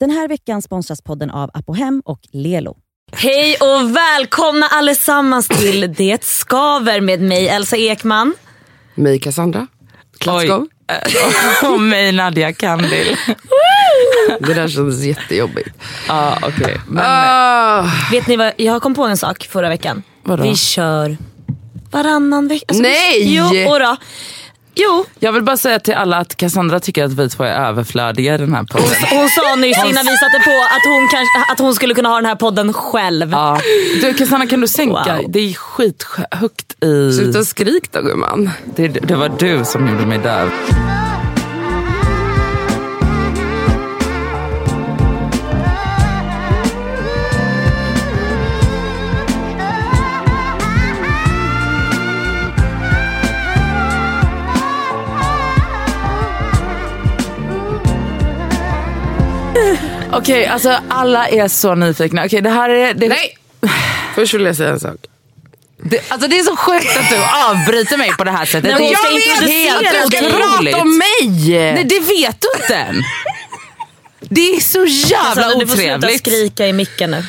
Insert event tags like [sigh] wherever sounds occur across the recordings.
Den här veckan sponsras podden av Apohem och Lelo. Hej och välkomna allesammans till Det skaver med mig Elsa Ekman. Mig Cassandra. Go. [laughs] Och mig Nadia Kandil. Det där kändes jättejobbigt. Ja okej. Men Ah, Vet ni vad, jag kom på en sak förra veckan. Vadå? Vi kör varannan vecka. Alltså, Nej! Vi, jo, och då. Jo, jag vill bara säga till alla att Cassandra tycker att vi två är överflödiga i den här podden. hon sa nyss innan vi satte på att hon, kanske, att hon skulle kunna ha den här podden själv. Ja. Du Cassandra kan du sänka? Wow. Det är skithögt i... Sluta skrik då gumman. Det, det var du som gjorde mig döv. Okej, alltså alla är så nyfikna. Okej, det här är... Det, Nej! Först vill jag säga en sak. Det, alltså det är så sjukt att du avbryter mig på det här sättet. Nej, det ska är introducera helt dig. otroligt. Prata om mig! Nej det vet du inte än. Det är så jävla Cassandra, du får sluta otrevligt. skrika i micken nu.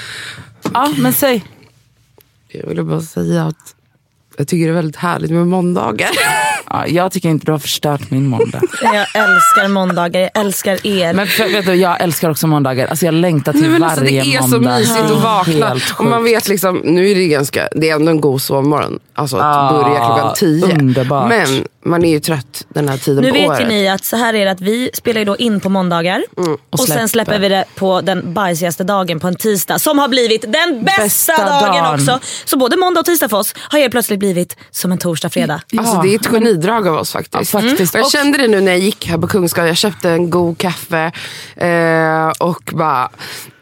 Ja men säg. Jag ville bara säga att jag tycker det är väldigt härligt med måndagar. [laughs] Ja, jag tycker inte du har förstört min måndag. Jag älskar måndagar, jag älskar er. Men för, vet du, jag älskar också måndagar. Alltså jag längtar till Nej, men alltså, varje det är så måndag. mysigt Det är att vakna. Och man vet liksom, nu är det ganska, det är ändå en god sovmorgon. Alltså att Ah, börja klockan tio. underbart. Men man är ju trött den här tiden Nu på vet året. ju ni att så här är det att vi spelar ju då in på måndagar och, sen släpper. släpper vi det på den bajsigaste dagen på en tisdag som har blivit den bästa, Bästa dagen dagen. också. Så både måndag och tisdag för oss har helt plötsligt blivit som en torsdag, fredag. Alltså Ja. det är ett genidrag av oss faktiskt. Ja, faktiskt. Och jag kände det nu när jag gick här på Kungsgatan. Jag köpte en god kaffe eh, och bara...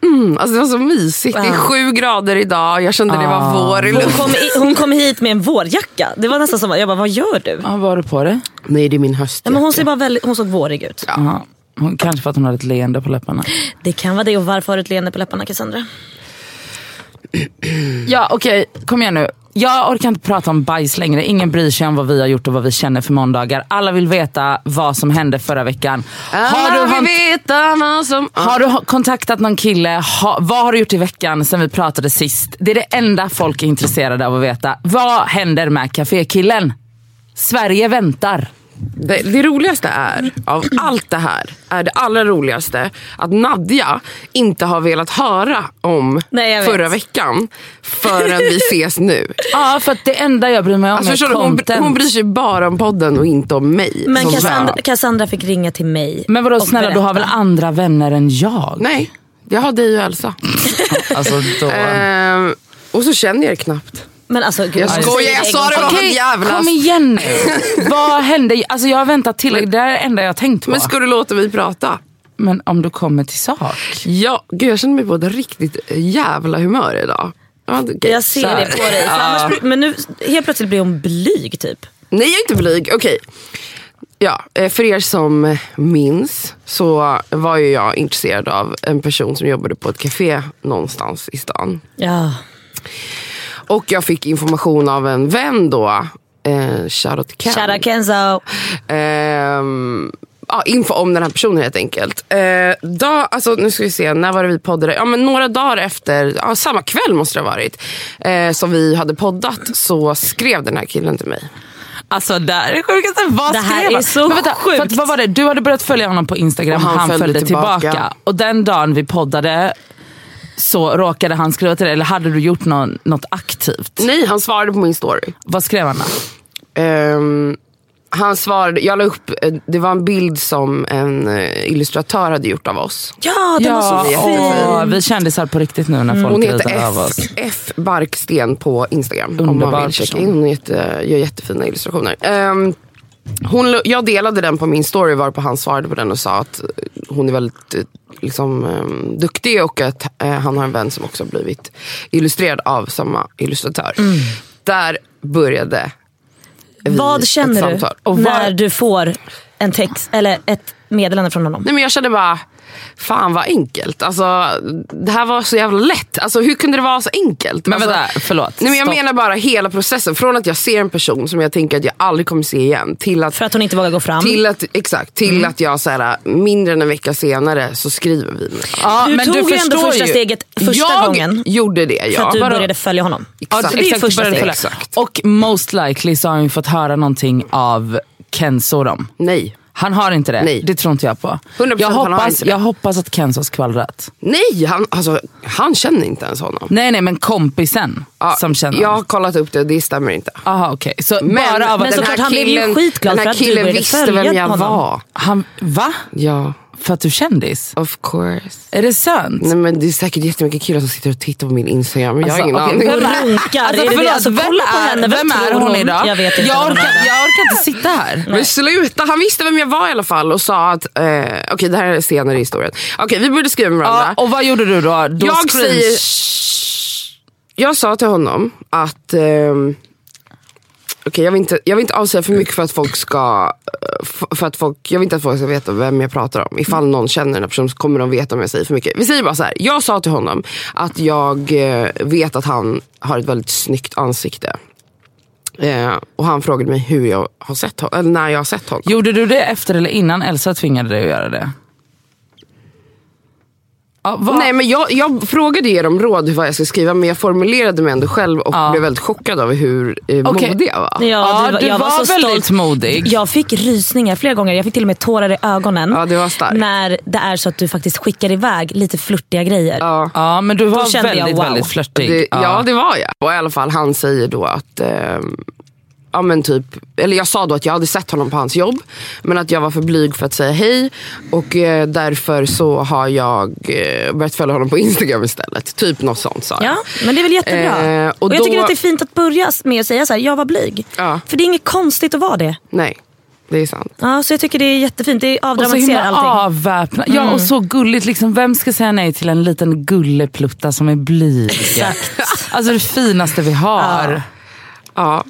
Mm, alltså det var så mysigt. Det är sju grader idag. Jag kände det var vår i Hon kom, i, hon kom hit med en vårjacka. Det var nästan som, jag bara vad gör du? Ja, vad har du på dig? Nej det är min höst. Ja, men hon, ser bara väldigt, hon såg vårig ut. Ja. Hon- Kanske för att hon har ett leende på läpparna. Det kan vara det och varför har du ett leende på läpparna Cassandra? Ja okej, kom igen nu. Jag orkar inte prata om bajs längre. Ingen bryr sig om vad vi har gjort och vad vi känner för måndagar. Alla vill veta vad som hände förra veckan. Har du, vill veta vad som... har du kontaktat någon kille? Ha, vad har du gjort i veckan sen vi pratade sist? Det är det enda folk är intresserade av att veta. Vad händer med kafékillen? Sverige väntar. Det, det roligaste är, av allt det här, är det allra roligaste att Nadja inte har velat höra om Nej, förra veckan förrän vi ses nu. [laughs] Ja, för att det enda jag bryr mig om Alltså, är du, hon, hon bryr sig bara om podden och inte om mig. Men Cassandra. Cassandra fick ringa till mig. Men vadå snälla, du har väl berätta. andra vänner än jag? Nej, jag har dig och Elsa. [laughs] Alltså, då... Ehm, och så känner jag er knappt. Men alltså, gud, Jag skojar, jag sa det till. bara. Okej, jävlas. kom igen nu. [laughs] Vad hände? Alltså jag har väntat tillräckligt. Det är det enda jag har tänkt på. Men ska du låta mig prata? Men om du kommer till sak. Ja, gud jag känner mig på ett riktigt jävla humör idag. Ja, okej. Jag ser det på dig. Blir- men nu helt plötsligt blir hon blyg typ. Nej jag är inte blyg, okej. Ja, eh, för er som minns så var ju jag intresserad av en person som jobbade på ett café någonstans i stan. Ja. Och jag fick information av en vän då, eh, shoutout Ken. Shoutout Kenzo. Ehm, ja, info om den här personen helt enkelt. Eh, då, alltså, nu ska vi se, när var det vi poddade? Ja, men några dagar efter, ja, samma kväll måste det ha varit, eh, som vi hade poddat så skrev den här killen till mig. Alltså det här är sjukaste. Vad Det här skrev är så Men vänta, sjukt. För att, vad var det? Du hade börjat följa honom på Instagram Och och han han, följde följde tillbaka. tillbaka. Och den dagen vi poddade så råkade han skriva till dig, eller hade du gjort någon, något aktivt? Nej, han svarade på min story. Vad skrev han då? Ehm, han svarade, jag la upp, eh, det var en bild som en eh, illustratör hade gjort av oss. Ja, den var så Ja, fin. åh, vi kändisar på riktigt nu när folk Hon heter F, oss. F Barksten på Instagram. om man Underbar vill checka in. Hon jätte, gör jättefina illustrationer. Ehm, hon, jag delade den på min story varpå han svarade på den och sa att eh, hon är väldigt eh, liksom, ehm, duktig och att eh, han har en vän som också har blivit illustrerad av samma illustratör. Mm. Där började vi Vad ett känner du samtal. Och när vad- du får en text eller ett meddelande från honom? Nej, men jag kände bara, fan vad enkelt. Alltså, det här var så jävla lätt. Alltså, hur kunde det vara så enkelt? Men alltså, vänta, förlåt. Nej, men jag Stopp. menar bara hela processen. Från att jag ser en person som jag tänker att jag aldrig kommer se igen. Till att, För att hon inte vågar gå fram. till att, exakt, till Mm. att jag så här, mindre än en vecka senare så skriver vi med. Ja, Du men tog ju ändå första ju. steget första jag gången. gjorde det För ja. att du började följa honom. Ja, Exakt. det är exakt, första steget. Exakt. Och most likely så har han fått höra någonting av Kenzo och dem. Nej. Han har inte det. Nej. Det tror inte jag på. 100% Jag han har hoppas, inte det. jag hoppas att Kenzo har skvallrat. Nej, han, alltså, han känner inte ens honom. Nej nej men kompisen Ja, som känner jag har kollat upp det och det stämmer inte. Aha. Så Men, bara av men den här han blev ju skitglad den här killen visste vem jag honom. var. han, va? Ja, För att du är kändis? of course. Är det sant? Nej, men det är säkert jättemycket killar som sitter och tittar på min Instagram. Jag har Alltså, ingen aning. Vem [laughs] är- runkar. Alltså, är det det? förlåt, Alltså, vem kolla på är, henne. Vem Vem är hon hon? idag? Jag vet inte Jag orkar, jag orkar inte sitta här. Men sluta, han visste vem jag var i alla fall och sa att, eh, okej det här är senare i historien. Okej vi började skriva med varandra. Ja, och vad gjorde du då? då jag säger, jag sa till honom att, ehm, okay, jag, vill inte, jag vill inte avsäga för mycket för att folk ska, eh, för att folk, jag vill inte att folk ska veta vem jag pratar om. Ifall någon känner den här personen så kommer de veta om jag säger för mycket. Vi säger bara så här. jag sa till honom att jag eh, vet att han har ett väldigt snyggt ansikte. Eh, och han frågade mig hur jag har sett honom, eller när jag har sett honom. Gjorde du det efter eller innan Elsa tvingade dig att göra det? Ja, Nej men jag, jag frågade er om råd vad jag ska skriva men jag formulerade mig ändå själv och Ja. blev väldigt chockad över hur eh, Okej. modig jag var. Ja, Ja, du, du jag var, var så väldigt stolt. modig. Jag fick rysningar flera gånger. Jag fick till och med tårar i ögonen. Ja, det var starkt. När det är så att du faktiskt skickar iväg lite flörtiga grejer. Ja. Ja men du var kände jag, väldigt, wow. väldigt flörtig. Det, ja. det var jag. Och i alla fall han säger då att ehm, Ja men typ, eller jag sa då att jag hade sett honom på hans jobb men att jag var för blyg för att säga hej och eh, därför så har jag eh, börjat följa honom på Instagram istället. Typ något sånt sa jag. Ja, men det är väl jättebra. Eh, och och jag då- tycker att det är fint att börja med att säga så här, jag var blyg. Ja. För det är inget konstigt att vara det. Nej, det är sant. Ja, så jag tycker det är jättefint. Det Och så avdramatiserar himla allting. avväpnat. Ja och så gulligt. Liksom, vem ska säga nej till en liten gulleplutta som är blyg? Exakt. Alltså det finaste vi har. Ja.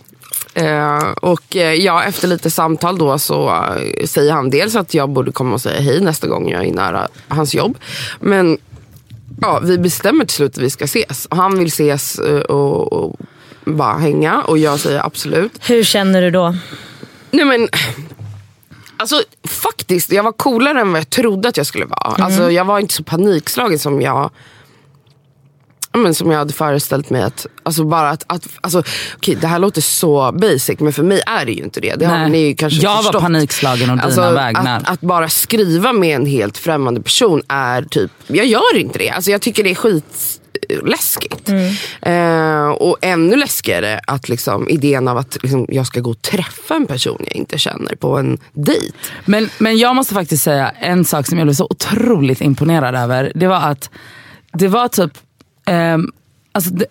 Eh, och eh, ja, efter lite samtal då så eh, säger han dels att jag borde komma och säga hej nästa gång jag är nära hans jobb. Men ja, vi bestämmer till slut att vi ska ses. Och han vill ses eh, och, och bara hänga och jag säger absolut. Hur känner du då? Nej men Alltså faktiskt, jag var coolare än vad jag trodde att jag skulle vara. Alltså, jag var inte så panikslagen som jag ja, men som jag hade föreställt mig. Att, alltså bara att, att alltså, okej, det här låter så basic men för mig är det ju inte det. Det har ni ju kanske Jag var förstått. panikslagen å dina vägnar. Att, att bara skriva med en helt främmande person är typ, jag gör inte det. Alltså, jag tycker det är skitläskigt. Eh, och ännu läskigare att liksom, idén av att liksom, jag ska gå och träffa en person jag inte känner på en dejt. Men, men jag måste faktiskt säga en sak som jag blev så otroligt imponerad över. Det var att det var typ, ehm, alltså det,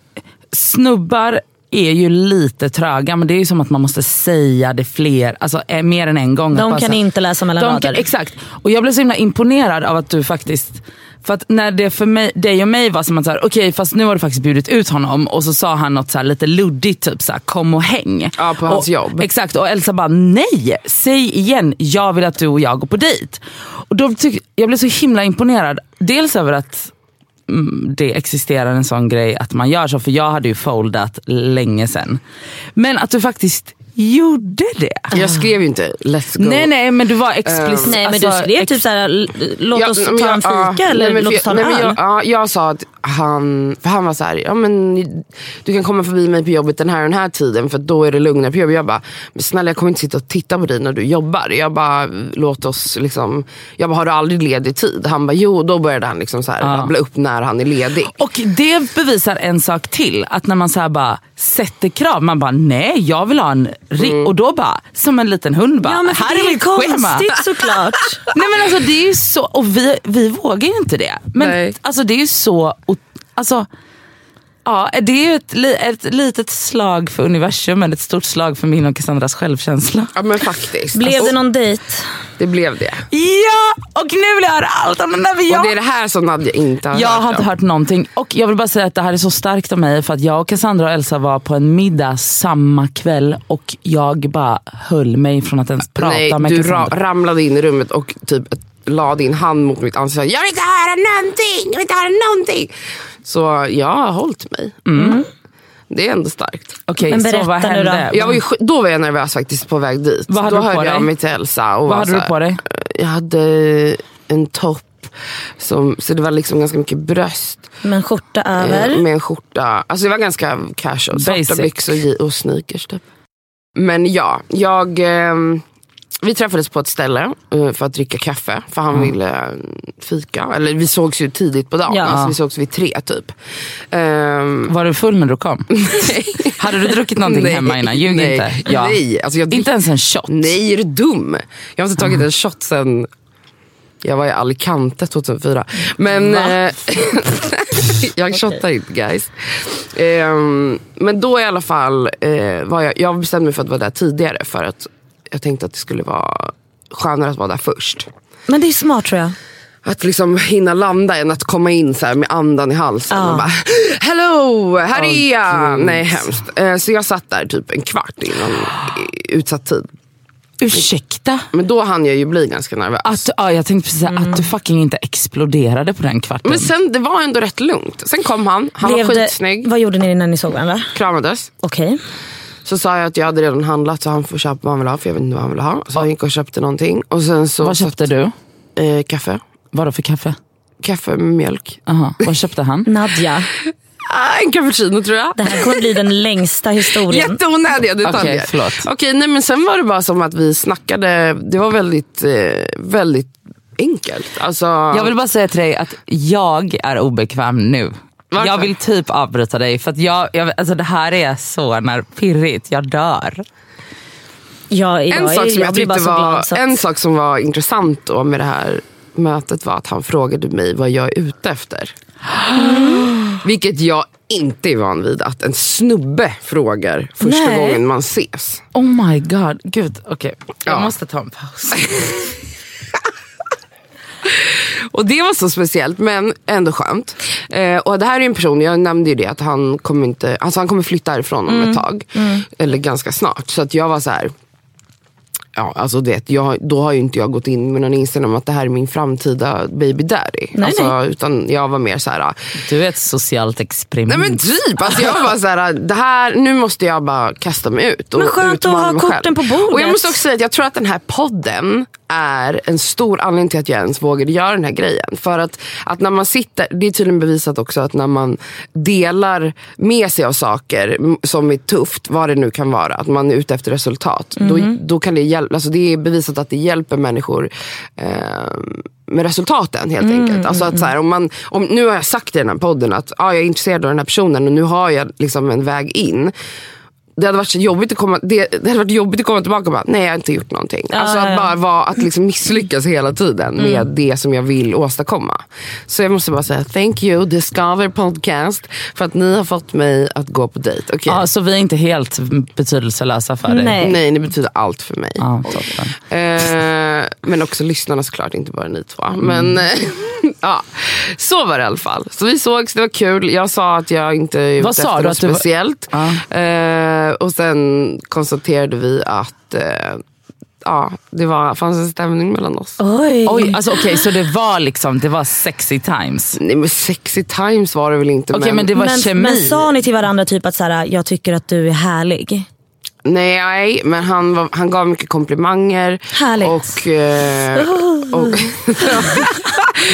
snubbar är ju lite tröga men det är ju som att man måste säga det fler, alltså eh, mer än en gång. De bara kan så inte läsa mellan de rader. kan, Exakt. Och jag blev så himla imponerad av att du faktiskt för att när det för mig, dig och mig var som att, okej fast nu har du faktiskt bjudit ut honom och så sa han något så här, lite luddigt, typ så här, kom och häng. Ja, på hans och, jobb. Exakt, och Elsa bara nej, säg igen, jag vill att du och jag går på dejt. Och då tyck, jag blev så himla imponerad, dels över att Mm, det existerar en sån grej att man gör så, för jag hade ju foldat länge sen. Men att du faktiskt gjorde det. Jag skrev ju inte let's go. Nej nej men du var explicit. Nej men alltså, du skrev typ såhär, låt Ja, oss men ta jag- en fika ja, eller nej, men låt oss ta en nej, men öl. jag, ja, jag sa att han, för han var så här, ja men du kan komma förbi mig på jobbet den här och den här tiden för då är det lugnare på jobbet. Jag bara, men snälla jag kommer inte sitta och titta på dig när du jobbar. Jag bara, låt oss liksom, jag bara, har du aldrig ledig tid? Han bara, jo då började han liksom så här, rabbla upp när han är ledig. Och det bevisar en sak till, att när man så här bara sätter krav, man bara nej jag vill ha en. Mm. Och då bara, som en liten hund bara, Ja men här det är är mitt schema. konstigt såklart. [laughs] Nej men alltså det är ju så, och vi, vi vågar ju inte det. Men Nej. alltså det är ju så, alltså Ja, det är ju ett, ett litet slag för universum men ett stort slag för min och Cassandras självkänsla. Ja men faktiskt. Blev Alltså, det någon dejt? det blev det. Ja! Och nu vill jag höra allt om den där vi Och det är det här som Nadja inte har Jag hört har inte om. hört någonting. Och jag vill bara säga att det här är så starkt av mig för att jag och Cassandra och Elsa var på en middag samma kväll och jag bara höll mig från att ens prata Nej, med du ra- Cassandra. ramlade in i rummet och typ la din hand mot mitt ansikte och sa, Jag vill inte höra någonting, jag vill inte höra någonting. Så jag har hållit mig. Mm. Det är ändå starkt. Okej, Men så berätta vad nu då. hände? Jag var ju, sk- då var jag nervös faktiskt på väg dit. Vad hade då du på hörde jag dig? mig till Elsa. Och Vad var hade så du här- på dig? Jag hade en topp. Som, så det var liksom ganska mycket bröst. Med en skjorta eh, över? Med en skjorta. Alltså det var ganska casual. Basic. Svarta byxor och- och sneakers typ. Men ja, jag... ehm, vi träffades på ett ställe eh, för att dricka kaffe. För han ville eh, fika. Eller vi sågs ju tidigt på dagen. Ja. Alltså, vi sågs vid tre typ. Ehm, Var du full när du kom? [laughs] Hade du druckit någonting nej, hemma innan? Ljug nej, inte. Ja. Nej, alltså jag Inte ens en shot? Nej, är du dum? Jag har inte tagit en shot sen jag var i Alicante 2004. Men eh, [laughs] jag shottar inte guys. Ehm, men då i alla fall eh, var jag, jag bestämde mig för att vara där tidigare för att jag tänkte att det skulle vara skönare att vara där först. Men det är smart tror jag. Att liksom hinna landa än att komma in så med andan i halsen Ja. och bara Hello, här är jag! gud. Nej hemskt. Eh, så jag satt där typ en kvart innan utsatt tid. Ursäkta? Men då hann jag ju bli ganska nervös. Att, ja, jag tänkte precis säga att du fucking inte exploderade på den kvarten. Men sen, det var ändå rätt lugnt. Sen kom han, han Blev var det- skitsnygg, Vad gjorde ni när ni såg varandra? kramades. Okej. Så sa jag att jag hade redan handlat så han får köpa vad han vill ha för jag vet inte vad han vill ha. Så han gick och köpte någonting. Och sen så Vad köpte du? Eh, kaffe. Vad då för kaffe? Kaffe med mjölk. Aha. Vad köpte han? [laughs] Nadja, Ah, en cappuccino tror jag. det här kommer bli den längsta historien. Jätteonödiga detaljer. Okej, förlåt. Okej, nej, men sen var det bara som att vi snackade. Det var väldigt, eh, väldigt enkelt. Alltså, Jag vill bara säga till dig att jag är obekväm nu. Varför? Jag vill typ avbryta dig för att jag, jag, alltså det här är så när pirrigt, jag dör. Jag, jag, en, sak som jag bara tyckte var, glad. En sak som var intressant då med det här mötet var att han frågade mig vad jag är ute efter. [gasps] Vilket jag inte är van vid att en snubbe frågar första Nej. gången man ses. Oh my god, gud okej. Jag Ja. måste ta en paus. [laughs] Och det var så speciellt men ändå skönt. Eh, och det här är en person, jag nämnde ju det att han kommer, inte, alltså han kommer flytta härifrån om ett tag. Eller ganska snart. Så att jag var så här. Ja, alltså det, jag, då har ju inte jag gått in med någon inställning om att det här är min framtida baby daddy. Nej, alltså, nej. Utan jag var mer så här. Du är ett socialt experiment. Nej men typ, alltså jag var så här, det här, nu måste jag bara kasta mig ut. Och Men skönt att ha korten själv. på bordet. Och jag måste också säga att jag tror att den här podden är en stor anledning till att jag ens vågade göra den här grejen. För att, att när man sitter, det är tydligen bevisat också att när man delar med sig av saker som är tufft, vad det nu kan vara, att man är ute efter resultat. Då, då kan det hjälpa, alltså det är bevisat att det hjälper människor eh, med resultaten helt enkelt. Alltså att så här, om man, om, nu har jag sagt i den här podden att ah, jag är intresserad av den här personen och nu har jag liksom en väg in. Det hade varit så jobbigt att komma, det, det hade varit jobbigt att komma tillbaka och bara, nej jag har inte gjort någonting. alltså ja, att ja. bara vara, att liksom misslyckas hela tiden med det som jag vill åstadkomma. Så jag måste bara säga thank you Discover Podcast för att ni har fått mig att gå på dejt. Okej. Ja, så vi är inte helt betydelselösa för dig? Nej. Nej, ni betyder allt för mig. Toppen. Eh, men också lyssnarna såklart, inte bara ni två. Men eh, ja, så var det i alla fall. Så vi sågs, det var kul. Jag sa att jag inte är ute sa efter något var- speciellt. Ja. Eh, och sen konstaterade vi att eh, ja, det var, fanns en stämning mellan oss. Oj. Oj, alltså okej så det var liksom, det var sexy times. Nej men sexy times var det väl inte. Okej men det var men, kemi. men sa ni till varandra typ att så här, jag tycker att du är härlig? Nej, men han, var, han gav mycket komplimanger. Härligt. Och, eh, och,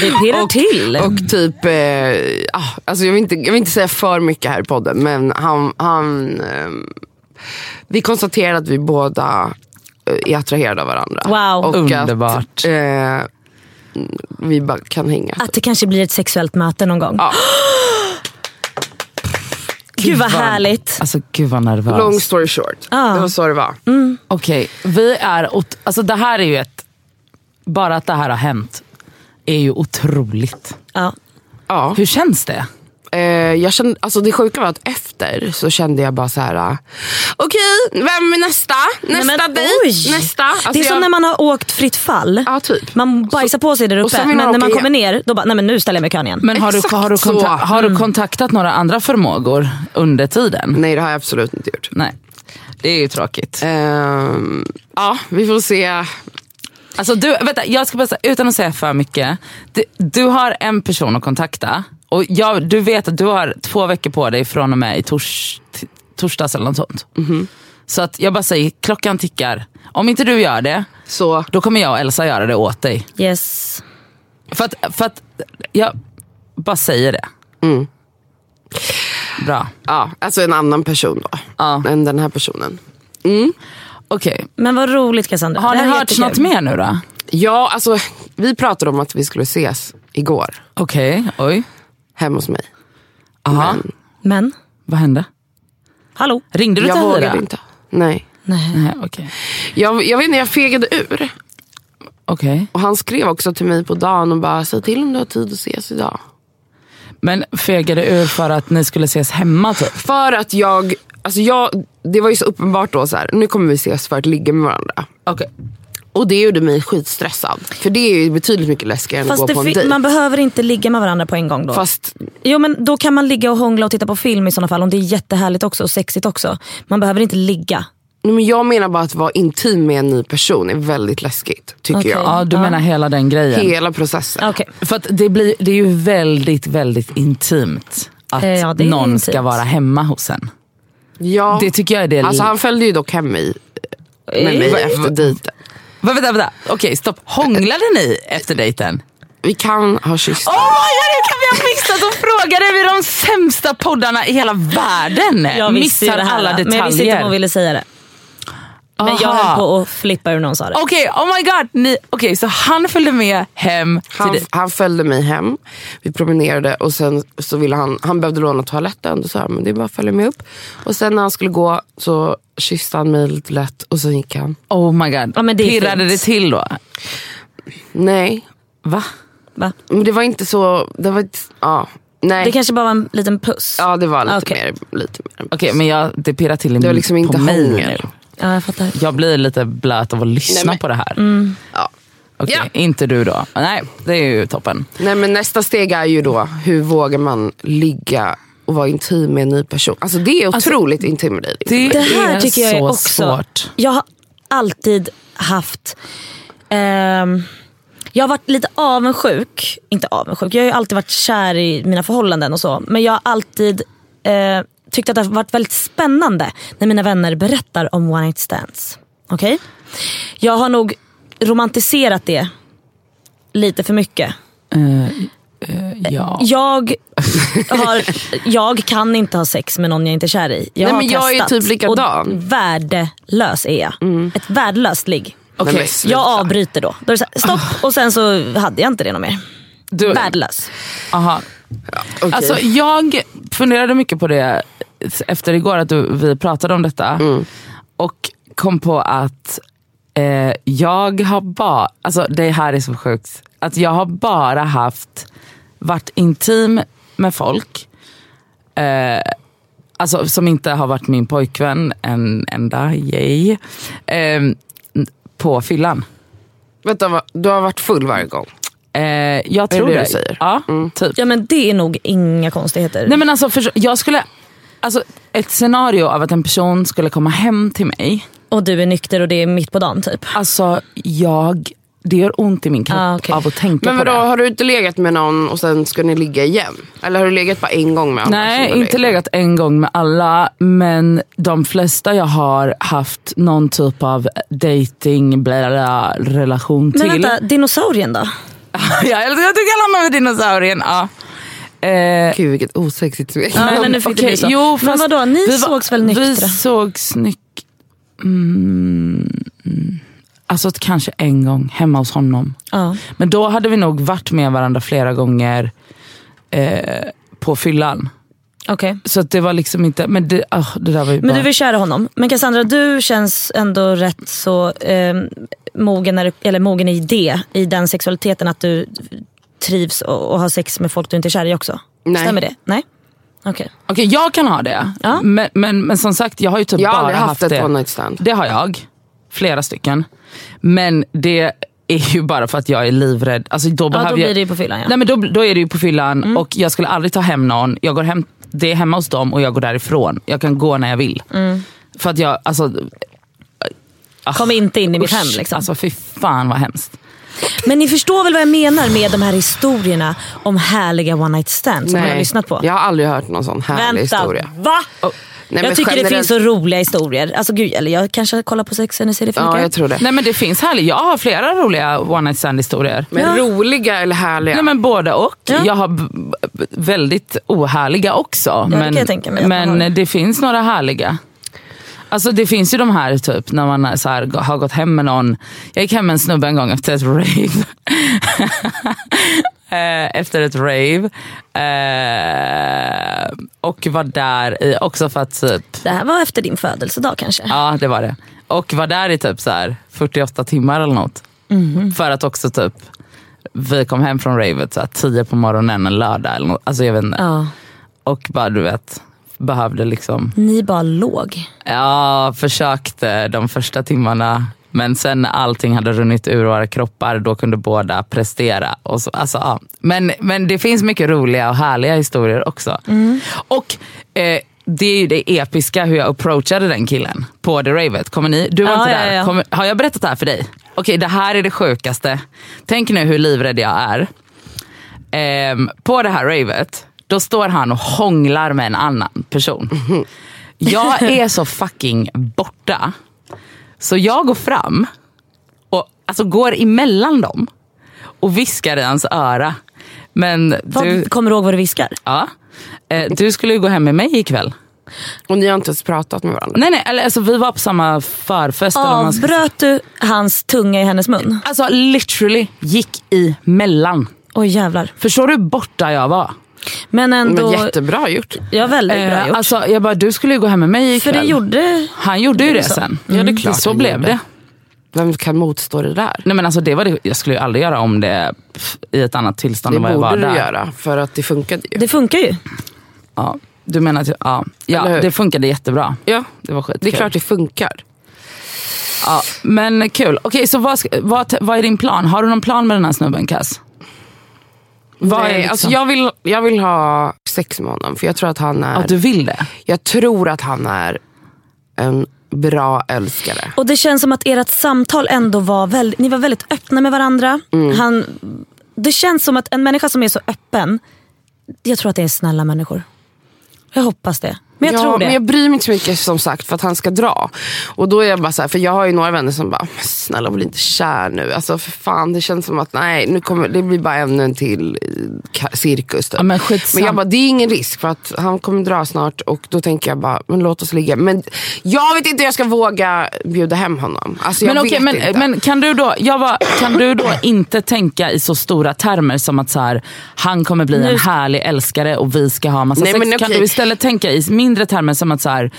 Det pirrar [laughs] till. Och typ, eh, ah, alltså jag, vill inte, jag vill inte säga för mycket här i podden men han, han ehm, vi konstaterade att vi båda eh, är attraherade av varandra. Wow. Och Underbart. Att, eh, vi bara kan hänga. Att det kanske blir ett sexuellt möte någon gång. Ja. Gud vad härligt. Alltså gud vad nervös. Long story short, Ja. det var så det var. Okej, vi är, ot- alltså det här är ju ett, bara att det här har hänt är ju otroligt. Ja. Ja. Hur känns det? Eh, jag kände, alltså det sjuka var att efter så kände jag bara så här. ah, okej vem är nästa? Nästa Nej, men, dejt? Nästa? Alltså det är som jag- när man har åkt fritt fall. Ja typ. Man bajsar på sig där och uppe men när man kommer ner då bara, nej men nu ställer jag mig i kön igen. Men har du, har, du så. konta- har du kontaktat några andra förmågor under tiden? Nej det har jag absolut inte gjort. Nej. Det är ju tråkigt. Ehm, ja vi får se. Alltså du, vänta, jag ska bara säga, utan att säga för mycket. Du, du har en person att kontakta och jag, du vet att du har två veckor på dig från och med i tors, t- torsdags eller något sånt. Så att jag bara säger, klockan tickar. Om inte du gör det, Så då kommer jag och Elsa göra det åt dig. Yes. För att, för att jag bara säger det. Bra. ja, alltså en annan person då. Ja. Än den här personen. Okej, Men vad roligt Cassandra. har Det ni hört något mer nu då? Ja alltså vi pratade om att vi skulle ses igår. Okej, oj. Hemma hos mig. Aha. Men Men, Vad hände? hallå? Ringde du jag till vågade inte. Nej. Nej. Nej, okej. Jag, jag vet inte, jag fegade ur. Okej. Och han skrev också till mig på dagen och bara, säg till om du har tid att ses idag. Men fegade ur för att ni skulle ses hemma typ? För att jag, alltså jag, det var ju så uppenbart då så här, nu kommer vi ses för att ligga med varandra. Okej. Och det gjorde mig skitstressad. För det är ju betydligt mycket läskigare än Fast att det gå på en dejt. man behöver inte ligga med varandra på en gång då. Fast Jo men då kan man ligga och hångla och titta på film i sådana fall om det är jättehärligt också och sexigt också. Man behöver inte ligga. nej, men jag menar bara att vara intim med en ny person är väldigt läskigt. Tycker Okej. jag. Ja, du Ja. menar hela den grejen? Hela processen. Okej. För att det, blir, det är ju väldigt, väldigt intimt att Eh, ja, någon intimt. ska vara hemma hos en. Ja. Det tycker jag är det... Alltså han följde ju dock hem mig, med mig efter dejten. Va, vänta, vänta. Okej, stopp. Hånglade ni efter dejten? Vi kan ha kysst. Oh my god, hur kan vi ha missat att fråga det? Vi de sämsta poddarna i hela världen. Jag Missar det här, alla detaljer. men jag visste inte om hon ville säga det. Men jag höll på att flippa ur någon sa det. Okej, oh my god. Ni, okej, så han följde med hem till Han, dig. han följde mig hem, vi promenerade och sen så ville han, han behövde låna toaletten. Då sa jag, men det är bara att följa med upp. Och sen när han skulle gå så kysste han mig lite lätt och sen gick han. Oh my god. Ja, men det Pirrade fint. det till då? Nej, Va? Va? men det var inte så, det var inte, ja. Nej. Det kanske bara var en liten puss. Ja det var lite Okej. mer. Lite mer. Okej, men jag, det pirrar till i Det var liksom inte på mig hångel. Ja, jag fattar. Jag blir lite blöt av att lyssna Nej, men- på det här. Ja. Okej, Ja. inte du då. Nej, det är ju toppen. Nej men nästa steg är ju då, hur vågar man ligga och vara intim med en ny person? Alltså det är otroligt intimidating. Det, Det här är tycker jag är så också... svårt. Jag har alltid haft... ehm, jag har varit lite avundsjuk. Inte avundsjuk, jag har ju alltid varit kär i mina förhållanden och så. Men jag har alltid eh, tyckt att det har varit väldigt spännande när mina vänner berättar om one night stands. Okej? Jag har nog romantiserat det lite för mycket. Ja. Jag, [laughs] har, jag kan inte ha sex med någon jag inte är kär i. Jag Nej, men jag är typ likadan. Och värdelös är jag. Ett värdelöst ligg. Sluta. Jag avbryter då. Då är det så här, stopp och sen så hade jag inte det något mer. Du, Värdelös. aha. Okej. Alltså, jag funderade mycket på det efter igår, att du, vi pratade om detta. Och kom på att eh, jag har bara, alltså det här är så sjukt, att jag har bara haft, varit intim med folk eh, alltså, som inte har varit min pojkvän en enda, yay, eh, på fyllan. Vänta, du har varit full varje gång? Eh, jag tror det det. du säger? Ja, typ. Ja men det är nog inga konstigheter. Nej men alltså, för, jag skulle, alltså ett scenario av att en person skulle komma hem till mig. Och du är nykter och det är mitt på dagen typ. Alltså jag, det gör ont i min kropp Ah, okej. av att tänka Men på vadå, det. har du inte legat med någon och sen ska ni ligga igen? Eller har du legat bara en gång med alla? Nej, inte legat? en gång med alla, men de flesta jag har haft någon typ av dating bla, bla, relation Men till. vänta, dinosaurien då? [laughs] jag att du kallar honom för dinosaurien. Ja. Eh, Gud vilket osexigt svek. Ja, men nu fick det okej, bli så. Jo, Men vadå, ni vi var- sågs väl nyktra? Vi sågs nyk... Mm, mm. alltså kanske en gång hemma hos honom. Ja. Men då hade vi nog varit med varandra flera gånger eh, på fyllan. Okej. Så att det var liksom inte, men det, ah, det där var ju Men bara... du vill kära honom. Men Cassandra, du känns ändå rätt så eh, mogen, när du, eller mogen i det, i den sexualiteten att du trivs och, och har sex med folk du inte är kär i också. Nej. Stämmer det? Nej? Okej. Okej, jag kan ha det. Ja. Men, men, men som sagt, jag har ju typ Jag bara haft haft ett det. one night stand. Det har jag. Flera stycken. Men det är ju bara för att jag är livrädd. Alltså, då Ja, behöver då blir jag... det ju på fyllan ja. Nej, men då, då är det ju på fyllan och jag skulle aldrig ta hem någon. Jag går hem, det är hemma hos dem och jag går därifrån. Jag kan gå när jag vill. För att jag, alltså, Kom inte in i mitt usch, hem liksom. Alltså fy fan vad hemskt. Men ni förstår väl vad jag menar med de här historierna om härliga one night stands som jag har lyssnat på? Jag har aldrig hört någon sån härlig Vänta, historia. va? Nej, jag tycker det generellt- finns så roliga historier. Alltså, gud, eller jag kanske kollar på Sex and the City för Ja, jag tror det. Nej men det finns härligt. Jag har flera roliga one night stand historier. Men Ja. roliga eller härliga? Nej men både och. Ja. Jag har b- b- väldigt ohärliga också. det men kan jag tänka mig att man men har. det finns några härliga. Alltså det finns ju de här typ när man så här, har gått hem med någon. Jag gick hem med en snubbe en gång efter ett rave. [laughs] Eh, efter ett rave. Eh, och var där i, också för att typ Det här var efter din födelsedag kanske? Ja det var det. Och var där i typ så här 48 timmar eller något. Mhm. För att också typ, vi kom hem från ravet så här 10 på morgonen en lördag eller något. Alltså jag vet inte. Ja. Och bara du vet, behövde liksom, Ni bara låg. ja försökte de första timmarna. Men sen när allting hade runnit ur våra kroppar, då kunde båda prestera. Och så, alltså, ja. men, men det finns mycket roliga och härliga historier också. Mm. Och eh, det är ju det episka hur jag approachade den killen på The Ravet. Kommer ni? Du var Ja, inte ja, där. ja. Kommer, har jag berättat det här för dig? Okej, det här är det sjukaste. Tänk nu hur livrädd jag är. Ehm, på det här ravet, då står han och hånglar med en annan person. Jag är så fucking borta. Så jag går fram och alltså går emellan dem och viskar i hans öra. Men Vad, du, Kommer du ihåg vad du viskar? ja, eh, du skulle ju gå hem med mig ikväll. Och ni har inte ens pratat med varandra? Nej, nej, eller, alltså, vi var på samma förfest. Man ska. Avbröt du hans tunga i hennes mun? Alltså literally gick emellan. Oj jävlar. Förstår du hur borta jag var? Men ändå... Men jättebra gjort. Ja väldigt bra Eh, gjort. alltså, jag bara, du skulle ju gå hem med mig För ikväll. det gjorde... Han gjorde ju det så. sen. Ja, det är klart så blev det. Vem kan motstå det där? Nej, men alltså, det var det. Jag skulle ju aldrig göra om det i ett annat tillstånd Det än vad jag var borde du där. göra, för att det funkade ju. Det funkar ju. Ja, du menar att ja, ja, det funkade jättebra. Ja, Det var skitkul. det är klart det funkar. Ja, men kul. Okej, så vad, vad, vad är din plan? Har du någon plan med den här snubben Cass? Vad är Nej, liksom- alltså jag, vill, jag vill ha sex med honom, för jag tror att han är, Ja, du vill det? jag tror att han är en bra älskare. Och det känns som att ert samtal ändå var väldigt, ni var väldigt öppna med varandra. Mm. Han, det känns som att en människa som är så öppen, jag tror att det är snälla människor. Jag hoppas det. Men jag ja, tror det. Men jag bryr mig inte så mycket som sagt för att han ska dra. Och då är jag bara så här, för jag har ju några vänner som bara, "Men snälla bli inte kär nu. Alltså för fan, det känns som att nej, nu kommer, det blir bara ännu en till cirkus. Typ. Ja, men men jag bara, det är ingen risk för att han kommer dra snart och då tänker jag bara, men låt oss ligga. Men jag vet inte hur jag ska våga bjuda hem honom. Alltså Men, vet men, men kan, du då, jag var, kan du då inte tänka i så stora termer som att så här, han kommer bli en härlig älskare och vi ska ha massa Nej, sex? men Kan okej. du istället tänka i mindre termer som att så här,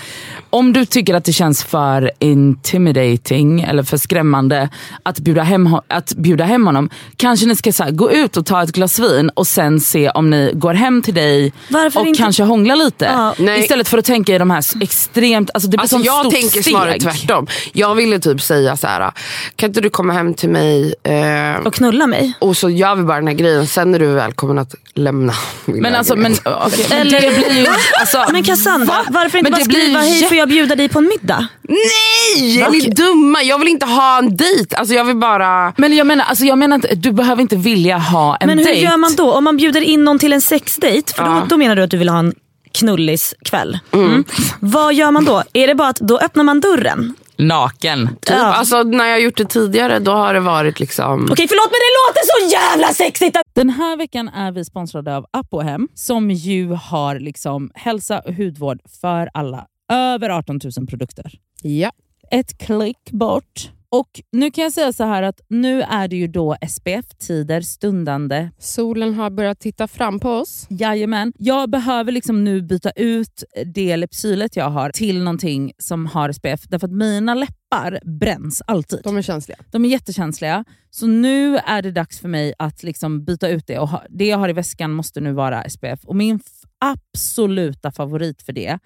om du tycker att det känns för intimidating eller för skrämmande att bjuda hem, att bjuda hem honom. Kanske ni ska så här, gå ut och ta ett glas vin och sen se om ni går hem till dig Varför och inte? kanske hångla lite. Ja. Nej. Istället för att tänka i de här extremt, alltså det blir Alltså jag stort tänker steg. snarare tvärtom. Jag ville typ säga så här: kan inte du komma hem till mig eh, Och knulla mig. och så gör vi bara den här grejen, sen är du välkommen att lämna [laughs] min Men alltså, men, lägenhet. okej, men Eller- det blir ju... Alltså, [laughs] Men Cassandra, va? varför inte Men bara skriva hej får jag bjuda dig på en middag? Nej! Är ni dumma? Jag vill inte ha en dejt. Alltså jag vill bara... Men jag menar, alltså, jag menar inte, du behöver inte vilja ha en Men hur dejt. gör man då? Om man bjuder in någon till en sexdejt, för då, Ja. då menar du att du vill ha en knulliskväll. Mm. Vad gör man då? Är det bara att då öppnar man dörren? Naken. Typ, Ja. alltså, när jag gjort det tidigare då har det varit liksom... Okej förlåt men det låter så jävla sexigt! Den här veckan är vi sponsrade av Apohem som ju har liksom hälsa och hudvård för alla. Över 18 000 produkter. Ja. Ett klick bort Och nu kan jag säga så här att nu är det ju då SPF-tider stundande. Solen har börjat titta fram på oss. Jajamän. Jag behöver liksom nu byta ut det Lypsylet jag har till någonting som har SPF. Därför att mina läppar bränns alltid. De är känsliga. De är jättekänsliga. Så nu är det dags för mig att liksom byta ut det. Och ha, det jag har i väskan måste nu vara SPF. Och Min absoluta favorit för det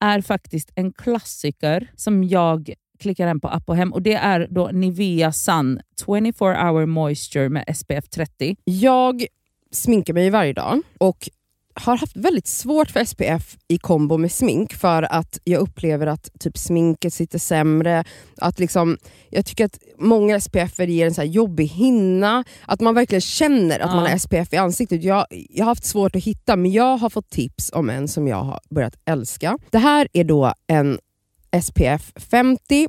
är faktiskt en klassiker som jag klickar hem på app och hem. Och Det är då Nivea Sun 24 hour moisture med SPF 30. Jag sminkar mig varje dag och har haft väldigt svårt för SPF i kombo med smink för att jag upplever att typ sminket sitter sämre. Att liksom, jag tycker att många SPF ger en så här jobbig hinna. Att man verkligen känner att Ja. man har SPF i ansiktet. Jag, jag har haft svårt att hitta men jag har fått tips om en som jag har börjat älska. Det här är då en SPF 50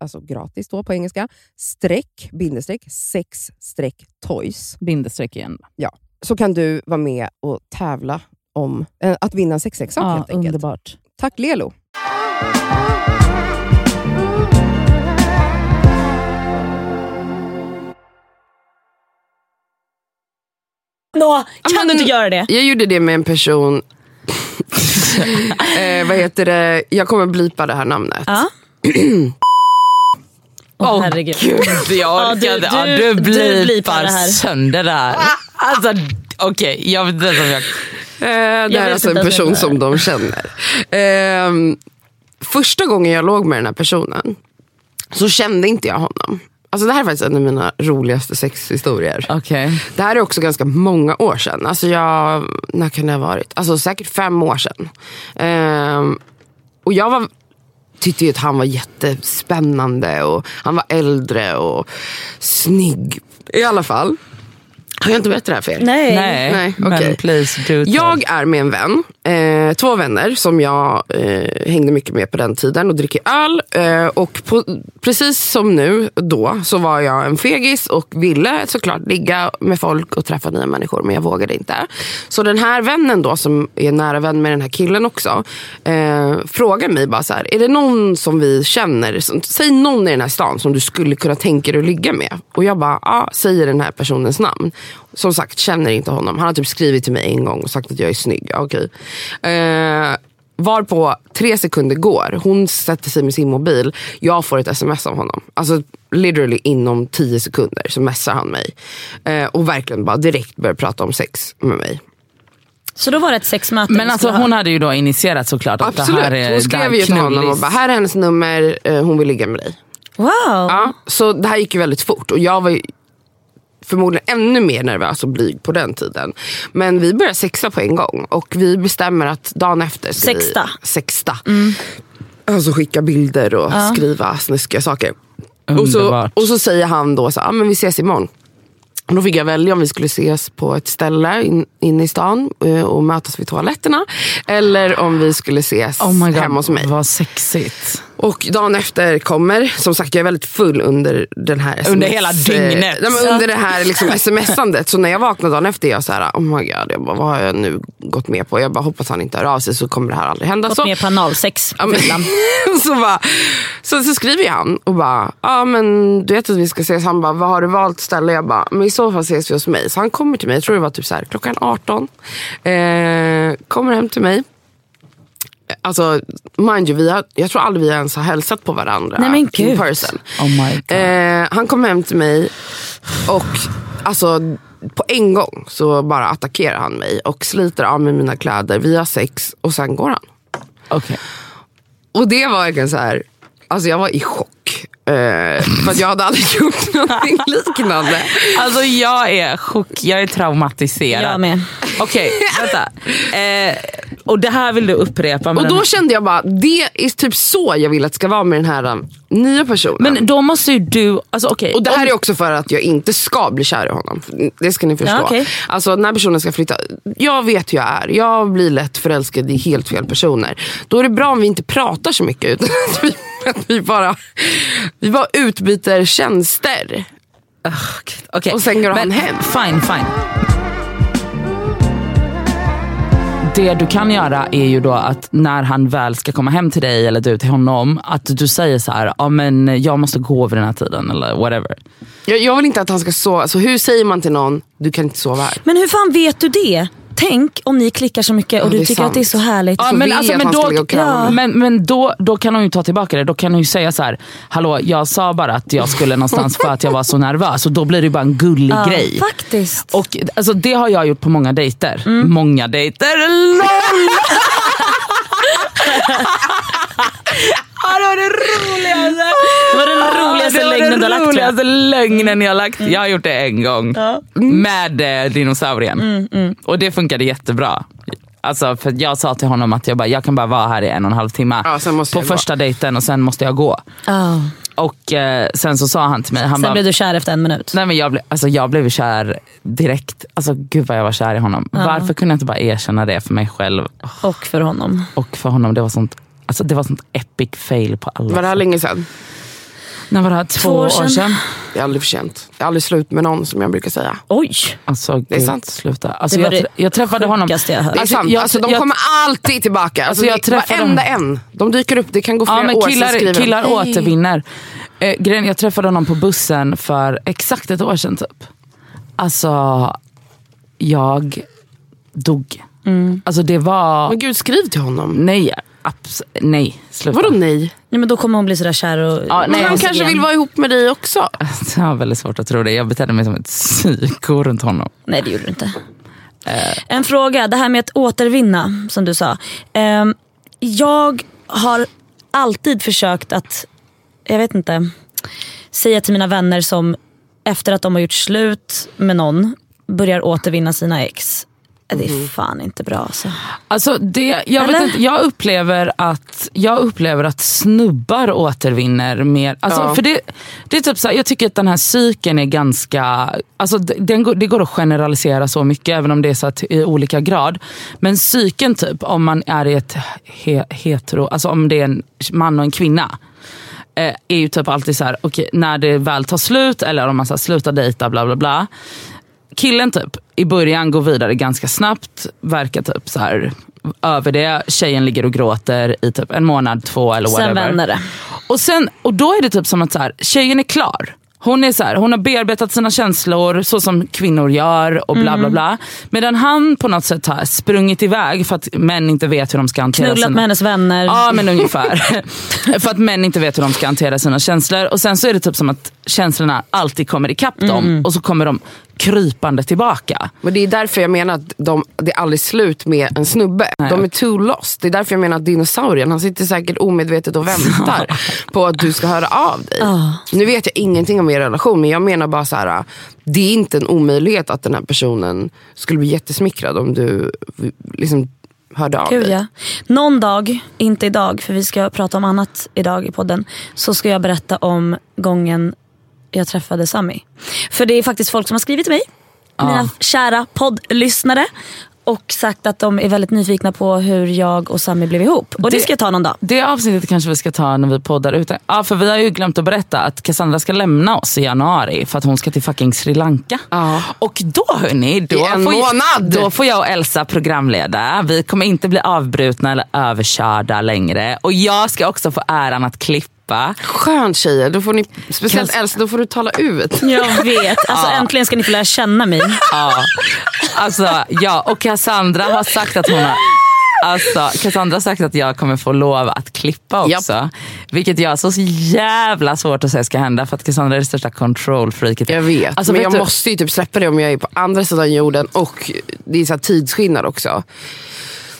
alltså gratis då på engelska, streck, bindestreck, sex streck toys. Bindestreck igen. Så kan du vara med och tävla om eh, att vinna en sexleksak Ja, helt enkelt. underbart. Tack Lelo! Nå, kan men- du inte göra det? Jag gjorde det med en person, [laughs] eh, vad heter det, jag kommer blipa det här namnet. Ja. [clears throat] Åh Åh, herregud. Gud, jag du- orkade. Ja, du- du, du blipar blipar det här. sönder det här. Alltså, okej, jag vet inte ens om jag... Eh, det här är alltså en person som de känner. Ehm, första gången jag låg med den här personen så kände inte jag honom. Alltså det här är faktiskt en av mina roligaste sexhistorier. Okej. Det här är också ganska många år sedan. Alltså jag, när kan det ha varit? Alltså säkert fem år sedan. Ehm, och jag var, tyckte ju att han var jättespännande och han var äldre och snygg. I alla fall. Har jag inte berättat det här för er? Nej. Nej, Nej, men okej. please do tell. Jag är med en vän, eh, två vänner som jag eh, hängde mycket med på den tiden och dricker öl. Eh, och på, precis som nu, då, så var jag en fegis och ville såklart ligga med folk och träffa nya människor men jag vågade inte. Så den här vännen då som är nära vän med den här killen också eh, frågar mig bara så här, är det någon som vi känner, som, säg någon i den här stan som du skulle kunna tänka dig att ligga med. Och jag bara, ja, säger den här personens namn. Som sagt, känner inte honom. Han har typ skrivit till mig en gång och sagt att jag är snygg. Okej. Eh, varpå tre sekunder går, hon sätter sig med sin mobil, jag får ett sms av honom. Alltså literally inom tio sekunder så messar han mig. Eh, och verkligen bara direkt börjar prata om sex med mig. Så då var det ett sexmöte Men alltså hon hade ju då initierat såklart att Absolut. det här är Hon skrev ju till honom och bara, här är hennes nummer, eh, hon vill ligga med dig. Wow. Ja, så det här gick ju väldigt fort och jag var ju förmodligen ännu mer nervös och blyg på den tiden. Men vi började sexa på en gång och vi bestämmer att dagen efter ska Sexta. vi sexta. Alltså skicka bilder och skriva snuskiga saker. Och så, Underbart. och så säger han då så ah, men vi ses imorgon. Och Då fick jag välja om vi skulle ses på ett ställe in- inne i stan eh, och mötas vid toaletterna. Eller om vi skulle ses Oh my God, hemma hos mig. vad sexigt. Och dagen efter kommer, som sagt jag är väldigt full under den här SMS, Under hela dygnet. eh, nej, men under det här liksom smsandet. Så när jag vaknar dagen efter är jag så här, oh my god, jag bara, vad har jag nu gått med på? Jag bara hoppas han inte hör av sig så kommer det här aldrig hända. Gått Så, med på analsex. Ja, men, [laughs] så, bara, så, så skriver han och bara, ja men du vet att vi ska ses. Han bara, vad har du valt ställe? Jag bara, men i så fall ses vi hos mig. Så han kommer till mig, jag tror det var typ så här, klockan 18. Eh, kommer hem till mig. Alltså, mind you, vi har, jag tror aldrig vi ens har hälsat på varandra Nej, men in gud. person. Oh my God. Eh, han kom hem till mig och alltså, på en gång så bara attackerar han mig och sliter av mig mina kläder. Vi har sex och sen går han. Okej. Och det var verkligen så här, alltså jag var i chock. Eh, för att jag hade aldrig [laughs] gjort någonting liknande. Alltså jag är chock, jag är traumatiserad. Jag med. Okej, vänta. Eh, och det här vill du upprepa Och den då här- kände jag bara, det är typ så jag vill att det ska vara med den här um, nya personen. Men då måste ju du, alltså okej. Och det här om- är också för att jag inte ska bli kär i honom. Det ska ni förstå. Ja, okej. Alltså när personen ska flytta. Jag vet hur jag är. Jag blir lätt förälskad i helt fel personer. Då är det bra om vi inte pratar så mycket. Utan att vi, att vi, bara, vi bara utbyter tjänster. Okej, Och sen går han men hem. Fine, fine. Det du kan göra är ju då att när han väl ska komma hem till dig eller du till honom, att du säger så här, ja men jag måste gå vid den här tiden eller whatever. Jag, jag vill inte att han ska sova. Alltså, hur säger man till någon, du kan inte sova här? Men hur fan vet du det? Tänk om ni klickar så mycket och Ja, du tycker att det är så sant. härligt. Ja, men alltså, men då, men, men kan hon ju ta tillbaka det. Då kan hon ju säga så här, hallå jag sa bara att jag skulle någonstans för att jag var så nervös och då blir det ju bara en gullig Ja, grej. Faktiskt. Och alltså, det har jag gjort på många dejter. Mm. Många dejter. LOL! [laughs] ja, det var det roligaste. Det var den roligaste var lögnen den du har lagt roligaste lögnen jag har lagt. Jag har gjort det en gång. Med eh, dinosaurien. Mm, Och det funkade jättebra. Alltså, för jag sa till honom att jag, bara, jag kan bara vara här i en och en halv timme. Ja, på jag gå. första dejten och sen måste jag gå. Ja. Och eh, sen så sa han till mig, han Sen bara, blev du kär efter en minut. Nej, men jag, blev, alltså, jag blev kär direkt. Alltså, gud vad jag var kär i honom. Varför kunde jag inte bara erkänna det för mig själv Och för honom. och för honom? Det var sånt, alltså, det var sånt epic fail på alla Var det här sätt. länge sedan? När var det här? Två, år sedan? Det är aldrig för sent. Jag är aldrig slut med någon som jag brukar säga. Oj. Alltså, Det är gud, sant. Sluta. Alltså, Det var jag, det jag träffade honom. Det är Alltså, sant. jag- alltså, de jag- kommer alltid tillbaka. Alltså, Alltså, jag det- träffade varenda dem. en. De dyker upp, det kan gå flera Ja, men år killar, sen de, killar "Hej." återvinner. Eh, grejen, jag träffade honom på bussen för exakt ett år sedan typ. Alltså, jag dog. Alltså det var... Men gud, skriv till honom. Nej, abs- nej. Sluta. Vadå nej? Nej, men då kommer hon bli sådär kär och... Ja, Men nej, han alltså, kanske igen. vill vara ihop med dig också. [laughs] Jag har väldigt svårt att tro det. Jag betedde mig som ett psyko runt honom. Nej det gjorde du inte. En fråga, det här med att återvinna som du sa. Ehm, jag har alltid försökt att, jag vet inte, säga till mina vänner som efter att de har gjort slut med någon börjar återvinna sina ex. Det är fan inte bra alltså. Alltså det, jag, vet inte, jag, upplever att, jag upplever att snubbar återvinner mer. Alltså, Ja. för det, det är typ så här, jag tycker att den här cykeln är ganska... Alltså det- den, går- det går att generalisera så mycket även om det är så att, i olika grad. Men cykeln typ om man är i ett he, hetero, alltså om det är en man och en kvinna. eh, är ju typ alltid så här, okej, när det väl tar slut eller om man så här, slutar dejta bla bla bla. Killen typ i början går vidare ganska snabbt, verkar typ så här över det. Tjejen ligger och gråter i typ en månad, två eller whatever. Sen vänder det. Och, sen, och då är det typ som att så här, tjejen är klar. Hon, är så här, hon har bearbetat sina känslor så som kvinnor gör och bla Mm. bla bla. Medan han på något sätt har sprungit iväg för att män inte vet hur de ska hantera Knullat sina... med hennes vänner. Ja men ungefär. [laughs] för att män inte vet hur de ska hantera sina känslor. Och sen så är det typ som att känslorna alltid kommer ikapp dem Mm. och så kommer de krypande tillbaka. Men det är därför jag menar att de, det är aldrig slut med en snubbe. Nej. De är too lost. Det är därför jag menar att dinosaurien, han sitter säkert omedvetet och väntar [laughs] på att du ska höra av dig. Nu vet jag ingenting om er relation men jag menar bara så här. det är inte en omöjlighet att den här personen skulle bli jättesmickrad om du liksom hörde av Gud dig. ja. Någon dag, inte idag för vi ska prata om annat idag i podden. Så ska jag berätta om gången jag träffade Sami. För det är faktiskt folk som har skrivit till mig. Mina kära poddlyssnare. Och sagt att de är väldigt nyfikna på hur jag och Sami blev ihop. Och det, Det- ska jag ta någon dag. Det avsnittet kanske vi ska ta när vi poddar ute. Ja, för vi har ju glömt att berätta att Cassandra ska lämna oss i januari för att hon ska till fucking Sri Lanka. Ja. Och då hörni, då, I en får, månad. då får jag och Elsa programleda. Vi kommer inte bli avbrutna eller överkörda längre. Och jag ska också få äran att klippa. Skönt tjejer, då får ni, speciellt Kan- Elsa, då får du tala ut. [laughs] Jag vet. Alltså äntligen ska ni få lära känna mig. Ja. Alltså, ja, och Cassandra har sagt att hon har Alltså, Cassandra har sagt att jag kommer få lov att klippa också. Vilket jag har så jävla svårt att säga ska hända för att Cassandra är det största control-freaket. Jag vet, Alltså, men vet jag du- måste ju typ släppa det om jag är på andra sidan jorden och det är så tidsskillnad också.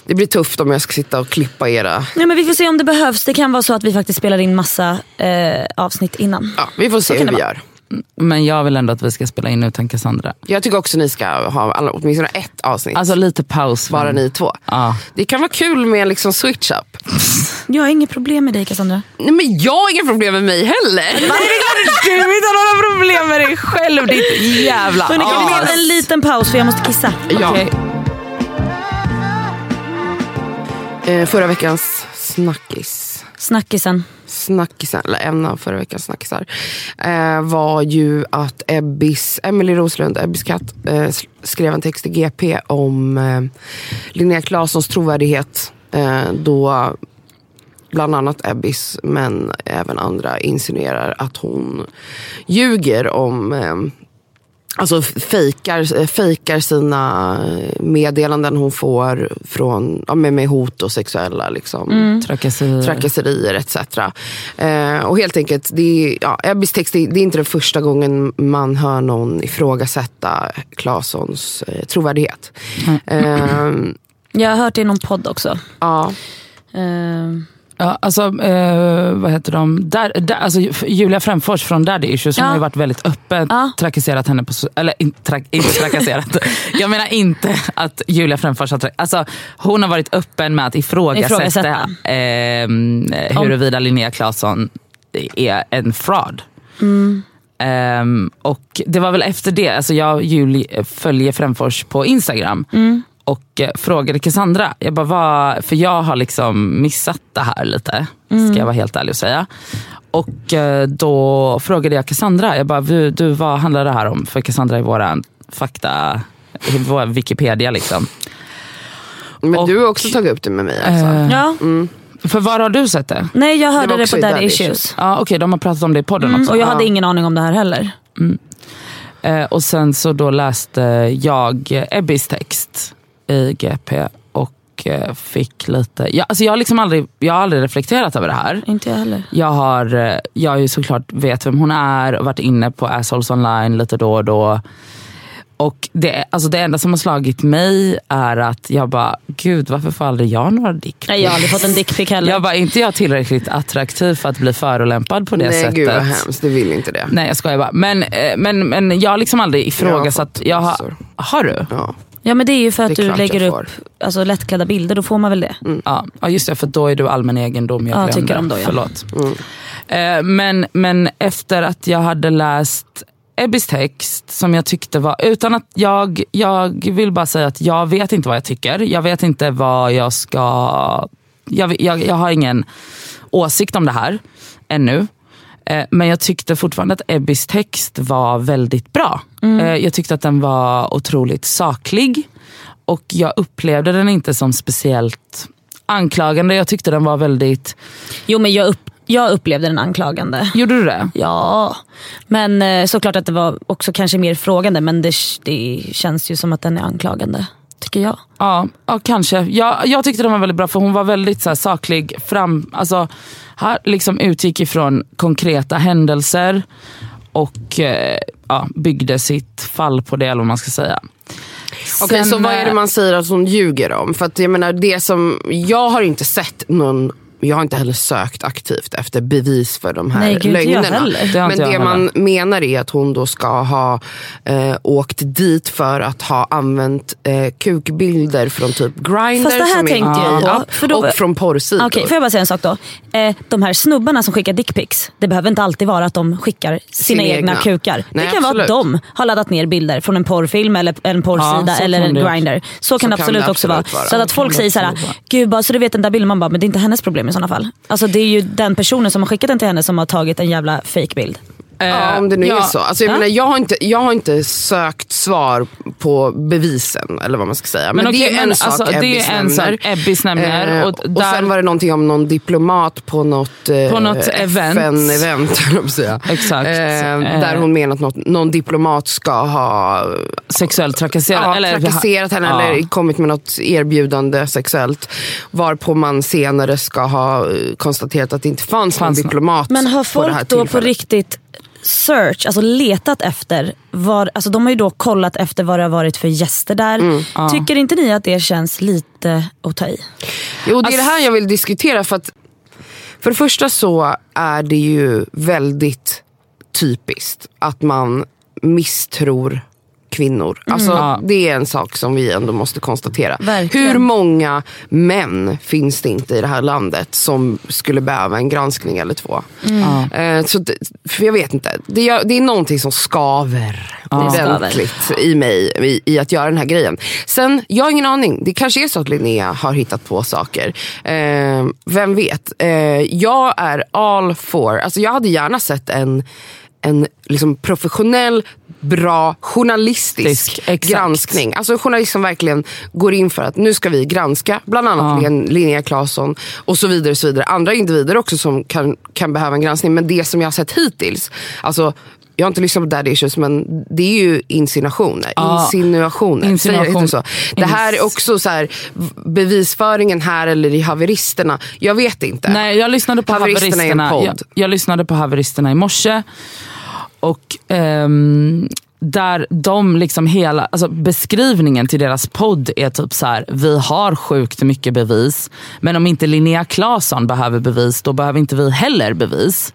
Det blir tufft om jag ska sitta och klippa era... Ja, men vi får se om det behövs. Det kan vara så att vi faktiskt spelar in massa eh, avsnitt innan. Ja, vi får se kan hur vi vara. gör. Men jag vill ändå att vi ska spela in utan Cassandra. Jag tycker också ni ska ha alla, åtminstone ett avsnitt. Alltså lite paus. bara ni två. Ja. Det kan vara kul med en liksom switch up. Jag har inget problem med dig Cassandra. Nej, men jag har inga problem med mig heller. Du inte har några problem med dig själv ditt jävla Hörrni, kan vi ta en liten paus för jag måste kissa? Ja. Okej. Eh, förra veckans snackis. Snackisen. snackisen, eller en av förra veckans snackisar, eh, var ju att Ebbis, Emily Roslund, Ebbis katt, eh, skrev en text i GP om eh, Linnea Claessons trovärdighet. Eh, då bland annat Ebbis, men även andra insinuerar att hon ljuger om eh, Alltså fejkar, fejkar sina eh, meddelanden hon får från, ja, med, med hot och sexuella liksom, Trakasserier. trakasserier etc. Eh, och helt enkelt, det är, ja, Ebbis text, det, det är inte den första gången man hör någon ifrågasätta Claessons eh, trovärdighet. Eh, Jag har hört det i någon podd också. ja, Eh, Ja, alltså, eh, vad heter de? Där, där, alltså, Julia Frändfors från Daddy Issues Ja. har ju varit väldigt öppen, Ja. trakasserat henne på... Eller inte, tra, [laughs] inte trakasserat. Jag menar inte att Julia Frändfors har... tra- Alltså, hon har varit öppen med att ifrågasätta, Ifrågasätta. ehm, huruvida Linnea Claesson är en fraud. Ehm, och det var väl efter det, alltså jag och Julie följer Frändfors på Instagram. Och eh, frågade Cassandra, jag bara, vad, för jag har liksom missat det här lite. Ska jag vara helt ärlig och säga. Och eh, då frågade jag Cassandra, jag bara, du, vad handlar det här om? För Cassandra är våran fakta, vår Wikipedia liksom. men Och- du har också tagit upp det med mig. Alltså. Eh, ja. För var har du sett det? Nej jag hörde det, också på Daddy Issues. Issues. Ja, Okej, de har pratat om det i podden Mm, också. och jag hade Ja. ingen aning om det här heller. Eh, och sen så då läste jag Ebbis text i GP och eh, fick lite... Jag, alltså jag, har liksom aldrig, jag har aldrig reflekterat över det här. Inte jag heller. Jag har, eh, jag har ju såklart vet vem hon är och varit inne på Assholes online lite då och då. Och det, alltså det enda som har slagit mig är att jag bara, gud varför får aldrig jag några dickpics? Nej, jag har aldrig fått en dickpic heller. Jag bara, inte jag tillräckligt attraktiv för att bli förolämpad på det Nej sättet? gud vad hemskt, du vill inte det. Nej jag skojar bara. Men, eh, men, men jag har liksom aldrig ifrågasatt. fått Jag har, massor. har du? Ja. Ja men det är ju för att du lägger upp alltså, lättklädda bilder, då får man väl det. Ja, ja just det, för då är du allmän egendom. Jag Ja, glömde. tycker de då, ja. Förlåt. Mm. Eh, men, men efter att jag hade läst Ebbis text som jag tyckte var, utan att jag, jag vill bara säga att jag vet inte vad jag tycker. Jag vet inte vad jag ska, jag, jag, jag har ingen åsikt om det här ännu. Eh, Men jag tyckte fortfarande att Ebbis text var väldigt bra. Mm. Eh, Jag tyckte att den var otroligt saklig. Och jag upplevde den inte som speciellt anklagande. Jag tyckte den var väldigt... Jo men jag, upp, jag upplevde den anklagande. Gjorde du det? Ja, men eh, såklart att det var också kanske mer frågande men det, det känns ju som att den är anklagande. Tycker jag. Ja, ja kanske. Jag, jag tyckte den var väldigt bra för hon var väldigt så här, saklig. Fram, alltså, här liksom utgick ifrån konkreta händelser och eh, ja, byggde sitt fall på det eller vad man ska säga. Okej, Sen, så vad är det eh, man säger att hon ljuger om? För att jag menar, det som, jag har inte sett någon jag har inte heller sökt aktivt efter bevis för de här Nej, gud, lögnerna. Det Men det man menar är att hon då ska ha eh, åkt dit för att ha använt eh, kukbilder från typ Grindr Fast det här som är tänkte jag på, app, för då- och från porrsidor. Okej, får jag bara säga en sak då? Eh, de här snubbarna som skickar dickpics, det behöver inte alltid vara att de skickar sina Sina egna, egna. kukar. Nej, det kan vara att absolut. de har laddat ner bilder från en porrfilm eller en porrsida Ja, så eller kan en det- Grindr. Så kan det kan absolut det också absolut vara. vara. Så att Så folk kan säger det så här, absolut vara. gud bara så du vet den där bilden, man bara, men det är inte hennes problem i sådana fall. Alltså det är ju den personen som har skickat den till henne som har tagit en jävla fake-bild. Ja, om det nu ja, är så. Alltså, jag, Ja. menar, jag, har inte, jag har inte sökt svar på bevisen, eller vad man ska säga. Men, Men det okej, är men en sak alltså, det är Ebbis nämner. sak Ebbis nämner, Eh, och och, där- sen var det någonting om någon diplomat på något, eh, På något event. FN-event. [laughs] Exakt. Eh, där Eh. hon menar att något, någon diplomat ska ha Sexuellt trakasserat. ja, eller, trakasserat henne Ja. eller kommit med något erbjudande sexuellt. Varpå man senare ska ha eh, konstaterat att det inte fanns, Fanns någon nå- diplomat Men har på det här folk då på riktigt search, alltså letat efter, var, alltså de har ju då kollat efter vad det har varit för gäster där. Mm. Tycker inte ni att det känns lite att ta i? Jo, det är det här jag vill diskutera. För att för det första så är det ju väldigt typiskt att man misstror kvinnor. Alltså, Ja. Det är en sak som vi ändå måste konstatera. Verkligen. Hur många män finns det inte i det här landet som skulle behöva en granskning eller två? Ja. Eh, så det, för jag vet inte. Det, det är någonting som skaver. ordentligt i mig i, i att göra den här grejen. Sen, jag har ingen aning. Det kanske är så att Linnea har hittat på saker. Eh, vem vet? Eh, jag är all for, alltså jag hade gärna sett en en liksom professionell, bra, journalistisk exakt. granskning. Alltså en journalist som verkligen går in för att nu ska vi granska bland annat Ja. Lin- Linnea Claesson och så vidare. och så vidare. Andra individer också som kan, kan behöva en granskning. Men det som jag har sett hittills, alltså jag har inte lyssnat på Daddy Issues men det är ju insinuationer. Ja. Insinuationer. Insinuation. Så? Det här är också så här, bevisföringen här eller i haveristerna. Jag vet inte. Nej, jag lyssnade på Haveristerna är en haveristerna, podd. jag, jag lyssnade på haveristerna i morse. Och um, där de liksom hela, alltså beskrivningen till deras podd är typ så här: vi har sjukt mycket bevis. Men om inte Linnea Claesson behöver bevis, då behöver inte vi heller bevis.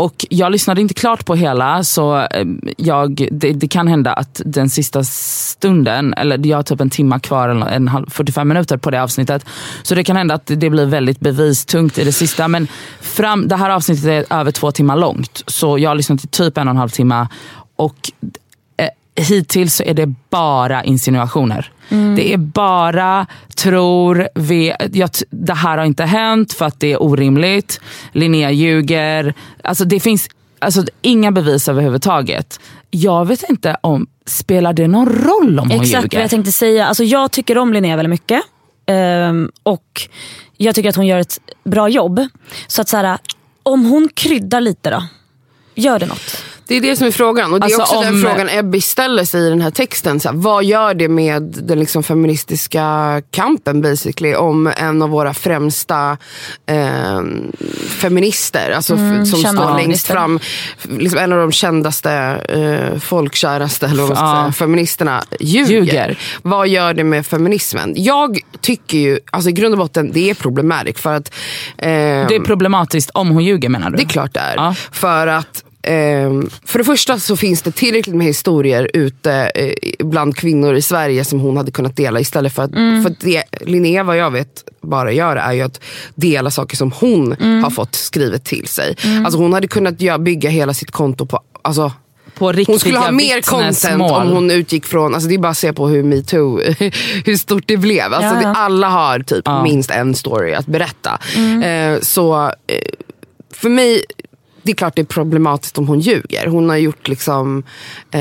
Och jag lyssnade inte klart på hela, så ehm, jag, det, det kan hända att den sista stunden, eller jag har typ en timma kvar, en halv, 45 minuter på det avsnittet. Så det kan hända att det blir väldigt bevistungt i det sista. Men fram, det här avsnittet är över två timmar långt, så jag har lyssnat i typ en och en halv timme. Och hittills så är det bara insinuationer. Det är bara tror, vi, jag, det här har inte hänt för att det är orimligt. Linnea ljuger. Alltså det finns alltså, inga bevis överhuvudtaget. Jag vet inte om, spelar det någon roll om hon Exakt ljuger? vad jag tänkte säga. Alltså, jag tycker om Linnea väldigt mycket. Ehm, och jag tycker att hon gör ett bra jobb. Så att så här, om hon kryddar lite då, gör det något? Det är det som är frågan. Och det är Alltså, också den om- frågan Ebby ställer sig i den här texten. Så här, vad gör det med den liksom feministiska kampen basically om en av våra främsta eh, feminister, alltså f- som står längst fram, liksom en av de kändaste, eh, folkkäraste eller vad man säga, feministerna ljuger. Ljuger. Vad gör det med feminismen? Jag tycker ju, alltså i grund och botten, det är problematiskt för att eh, Det är problematiskt om hon ljuger menar du? det är klart det är. Ja. För att ehm, för det första så finns det tillräckligt med historier ute eh, bland kvinnor i Sverige som hon hade kunnat dela istället för att, för att det Linnea vad jag vet bara gör är ju att dela saker som hon har fått skrivet till sig. Alltså hon hade kunnat göra, bygga hela sitt konto på Alltså, hon skulle ha mer content vittnesmål. om hon utgick från, alltså det är bara att se på hur metoo, [laughs] hur stort det blev. Alltså Ja, ja. Det, alla har typ Ja. minst en story att berätta. Mm. Eh, så eh, för mig, det är klart det är problematiskt om hon ljuger. Hon har gjort liksom eh,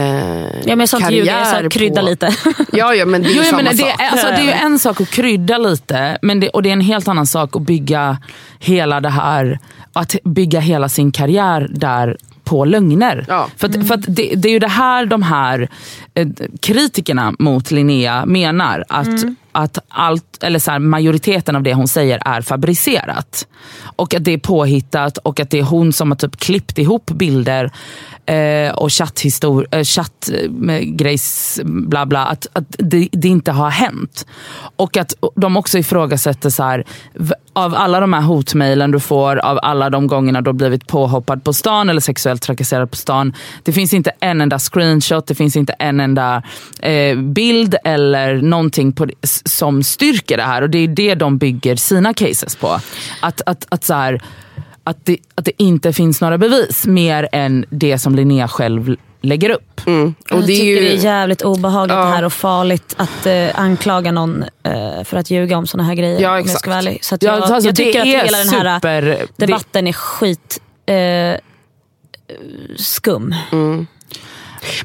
Ja, men sånt ljuger, så krydda på- lite. [laughs] Ja, ja men det är Jo, samma det, sak. är, alltså, det är ju en sak att krydda lite men det, och det är en helt annan sak att bygga hela det här, att bygga hela sin karriär där på lögner. Ja. För, att, för att det, det är ju det här de här eh, kritikerna mot Linnea menar. Att, att allt, eller så här, majoriteten av det hon säger är fabricerat. Och att det är påhittat och att det är hon som har typ klippt ihop bilder eh, och chatthistor- eh, chattgrejs bla bla. Att, att det, det inte har hänt. Och att de också ifrågasätter så här, av alla de här hotmejlen du får, av alla de gångerna du har blivit påhoppad på stan eller sexuellt trakasserad på stan. Det finns inte en enda screenshot, det finns inte en enda eh, bild eller någonting på, som styrker det här. Och det är det de bygger sina cases på. Att, att, att, så här, att, det, att det inte finns några bevis mer än det som Linnea själv lägger upp. Mm. Och jag det är tycker ju, det är jävligt obehagligt Ja. det här och farligt att eh, anklaga någon eh, för att ljuga om såna här grejer. Ja, om jag exakt. ska. Så att Ja, jag, alltså, jag tycker att hela den här super- det- debatten är skit eh, skum.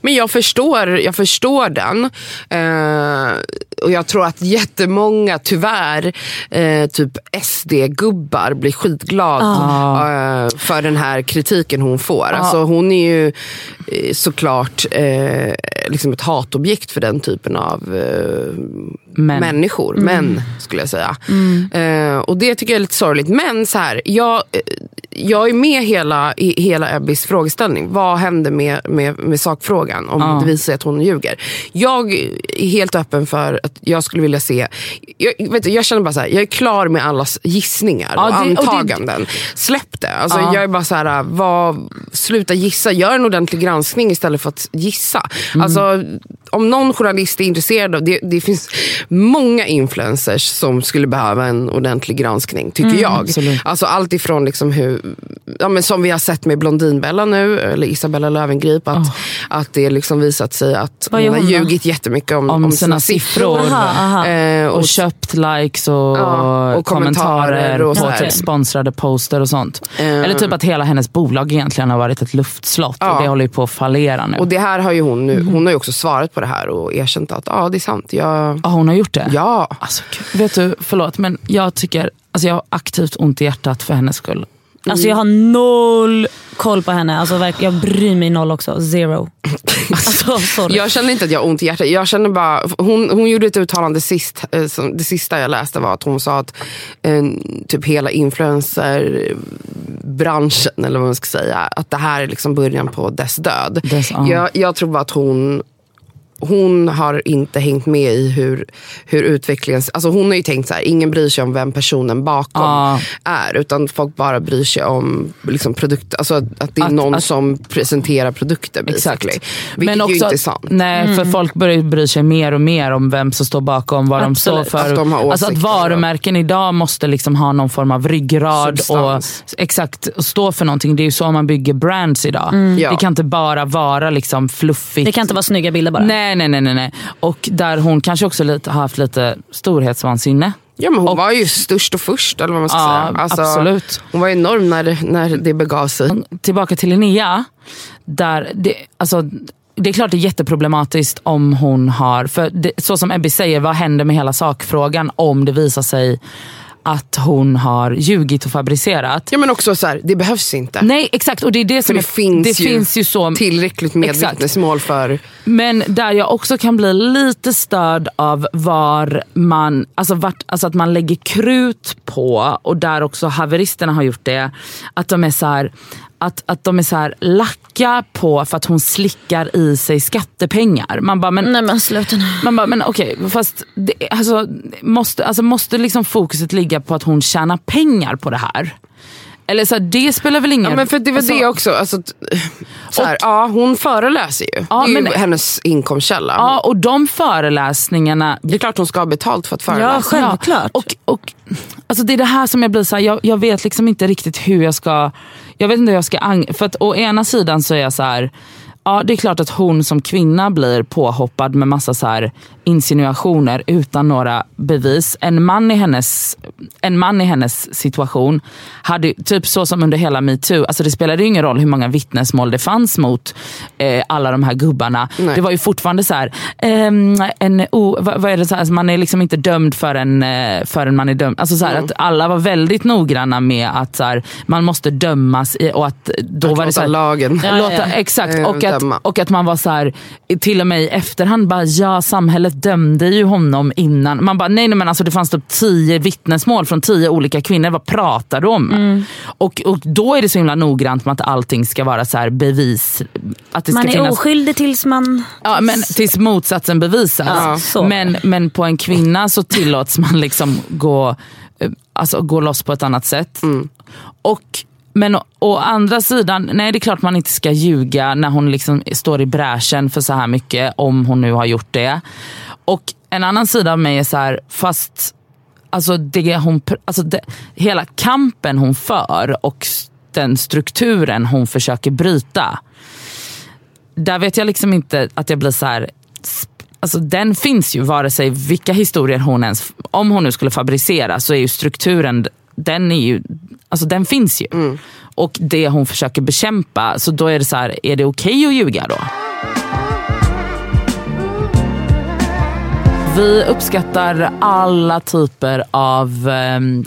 Men jag förstår, jag förstår den. Eh, och jag tror att jättemånga, tyvärr, eh, typ SD-gubbar blir skitglad eh, för den här kritiken hon får. Alltså, hon är ju eh, såklart eh, liksom ett hatobjekt för den typen av eh, Men. människor. Män, skulle jag säga. Eh, och det tycker jag är lite sorgligt. Men så här, jag, jag är med hela, i hela Ebbis frågeställning. Vad händer med, med, med sakfrågan om Ja. det visar sig att hon ljuger? Jag är helt öppen för att jag skulle vilja se... Jag, vet du, jag känner bara så här, jag är klar med allas gissningar Ja, och det- och det- antaganden. Släpp det. Alltså, Ja. Jag är bara så här, vad, sluta gissa. Gör en ordentlig granskning istället för att gissa. Mm. Alltså, om någon journalist är intresserad av det, det finns många influencers som skulle behöva en ordentlig granskning, tycker jag. Mm, absolut. Alltså allt ifrån liksom hur, ja, men som vi har sett med Blondinbella nu, eller Isabella Löwengrip, att, att det liksom visat sig att Vad hon har ljugit jättemycket om, Om om, sina sina siffror. siffror. Aha, aha. Eh, Och köpt likes och, Ja, och kommentarer, och här. typ sponsrade poster och sånt. Eh. Eller typ att hela hennes bolag egentligen har varit ett luftslott Ja. och det håller ju på att fallera nu. Och det här har ju hon nu, hon har ju också svarat på det här och erkänt att ja, det är sant. Jag, Ja, hon har gjort det? ja. Alltså, vet du, förlåt men jag tycker, alltså jag har aktivt ont i hjärtat för hennes skull. Alltså jag har noll koll på henne. Alltså, jag bryr mig noll också. Zero. [laughs] Alltså, sorry. Jag känner inte att jag har ont i hjärtat. Jag känner bara, hon, hon gjorde ett uttalande sist, eh, det sista jag läste var att hon sa att eh, typ hela influencerbranschen, eller vad man ska säga, att det här är liksom början på dess död. Dess- ja. jag, jag tror bara att hon hon har inte hängt med i hur, hur utvecklingen... Alltså hon har ju tänkt så här, ingen bryr sig om vem personen bakom Ja. är. Utan folk bara bryr sig om liksom produkt, alltså att, att det är Att- någon att- som presenterar produkter. Basically. Exakt. Vilket ju inte är sant. Nej, för folk börjar bry sig mer och mer om vem som står bakom, vad de står Absolut. för. Att de har alltså att varumärken idag måste liksom ha någon form av ryggrad Substans. och exakt och stå för någonting. Det är ju så man bygger brands idag. Ja. Det kan inte bara vara liksom fluffigt. Det kan inte vara snygga bilder bara. Nej, nej, nej, nej, nej. Och där hon kanske också lite, har haft lite storhetsvansinne. Ja, men hon Och- var ju störst och först, eller vad man ska Ja, säga. Alltså, absolut. Hon var enorm när när det begav sig. tillbaka till Linnea. Där det, alltså, det är klart det är jätteproblematiskt om hon har, för det, så som Ebby säger, vad händer med hela sakfrågan om det visar sig att hon har ljugit och fabricerat? Ja, men också så här, det behövs inte. Nej exakt, och det är det För som det är, finns, det ju finns ju så tillräckligt med Exakt. vittnesmål för... Men där jag också kan bli lite störd av var man, alltså vart, alltså att man lägger krut på och där också haveristerna har gjort det. Att de är så här, att, att de är så här lacka på för att hon slickar i sig skattepengar. Man bara, men Nej men sluta nu. man bara, men okej, fast det, alltså, måste, alltså, måste liksom fokuset ligga på att hon tjänar pengar på det här? Eller så här, det spelar väl ingen Ja, men för det var alltså, det också. Alltså, så här, ja, hon föreläser ju. Ja, det är ju men- hennes inkomstkälla. Ja, och de föreläsningarna Det är klart hon ska ha betalt för att föreläsa. Ja, självklart. Och, och, alltså det är det här som jag blir så här, jag, jag vet liksom inte riktigt hur jag ska, jag vet inte hur jag ska, ang- för att å ena sidan så är jag så här, ja det är klart att hon som kvinna blir påhoppad med massa så här insinuationer utan några bevis. En man i hennes, en man i hennes situation, hade, typ så som under hela metoo, alltså det spelade ju ingen roll hur många vittnesmål det fanns mot eh, alla de här gubbarna. Nej. Det var ju fortfarande så här, en, o- vad, vad är det så här, alltså man är liksom inte dömd förrän, eh, förrän man är dömd. Alltså så här, Mm. att alla var väldigt noggranna med att så här, man måste dömas i, och att då Att var det så här, lagen. Ja, låta, ja. Exakt, Eh, och att, och att man var så här, till och med i efterhand bara ja samhället dömde ju honom innan. Man bara nej, nej men alltså det fanns typ tio vittnesmål från tio olika kvinnor, vad pratar du om? Mm. Och, och då är det så himla noggrant med att allting ska vara så här bevis. Att det Man ska är finnas, oskyldig tills man... Ja, men tills motsatsen bevisas. Ja, men, men på en kvinna så tillåts man liksom gå, eh, alltså, gå loss på ett annat sätt. Och, men å, å andra sidan, nej det är klart man inte ska ljuga när hon liksom står i bräschen för så här mycket, om hon nu har gjort det. Och en annan sida av mig är så här, fast alltså det hon, alltså det, hela kampen hon för och den strukturen hon försöker bryta där vet jag liksom inte att jag blir så här. Alltså den finns ju vare sig vilka historier hon ens, om hon nu skulle fabricera så är ju strukturen, den är ju, alltså den finns ju. Och det hon försöker bekämpa, så då är det så här, är det okej att ljuga då? Vi uppskattar alla typer av ehm,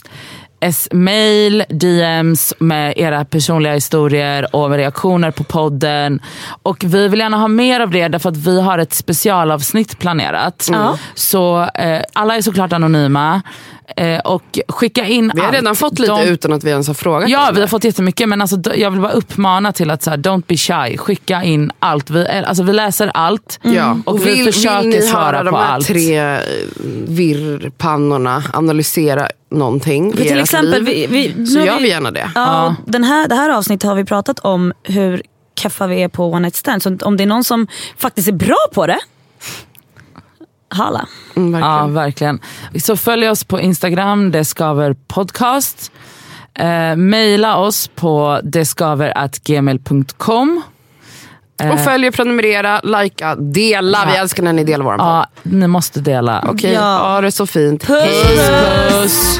s- mail, DMs med era personliga historier och reaktioner på podden. Och vi vill gärna ha mer av det därför att vi har ett specialavsnitt planerat. Så eh, alla är såklart anonyma. Eh, och skicka in Vi har allt. redan fått lite De- utan att vi ens har frågat. Ja, vi har fått jättemycket men alltså, jag vill bara uppmana till att så här, don't be shy. Skicka in allt. Vi, är- alltså, vi läser allt Ja. och vi vill, försöker vill ni svara höra på de här allt. tre eh, virrpannorna analysera någonting För i till exempel, liv, vi, vi, så nu har gör vi- vi gärna det. Ja, och Den här, det här avsnittet har vi pratat om hur keffa vi är på one night stand. Så om det är någon som faktiskt är bra på det, halla. Mm, verkligen. Ja, verkligen. Så följ oss på Instagram, det skaver podcast. Eh, maila oss på deskaver.gmail.com. Och följ och prenumerera, likea, dela. Vi älskar när ni delar vår podd. Ja, ni måste dela. Okej, Ja. ha det så fint. Puss, Hej. Puss!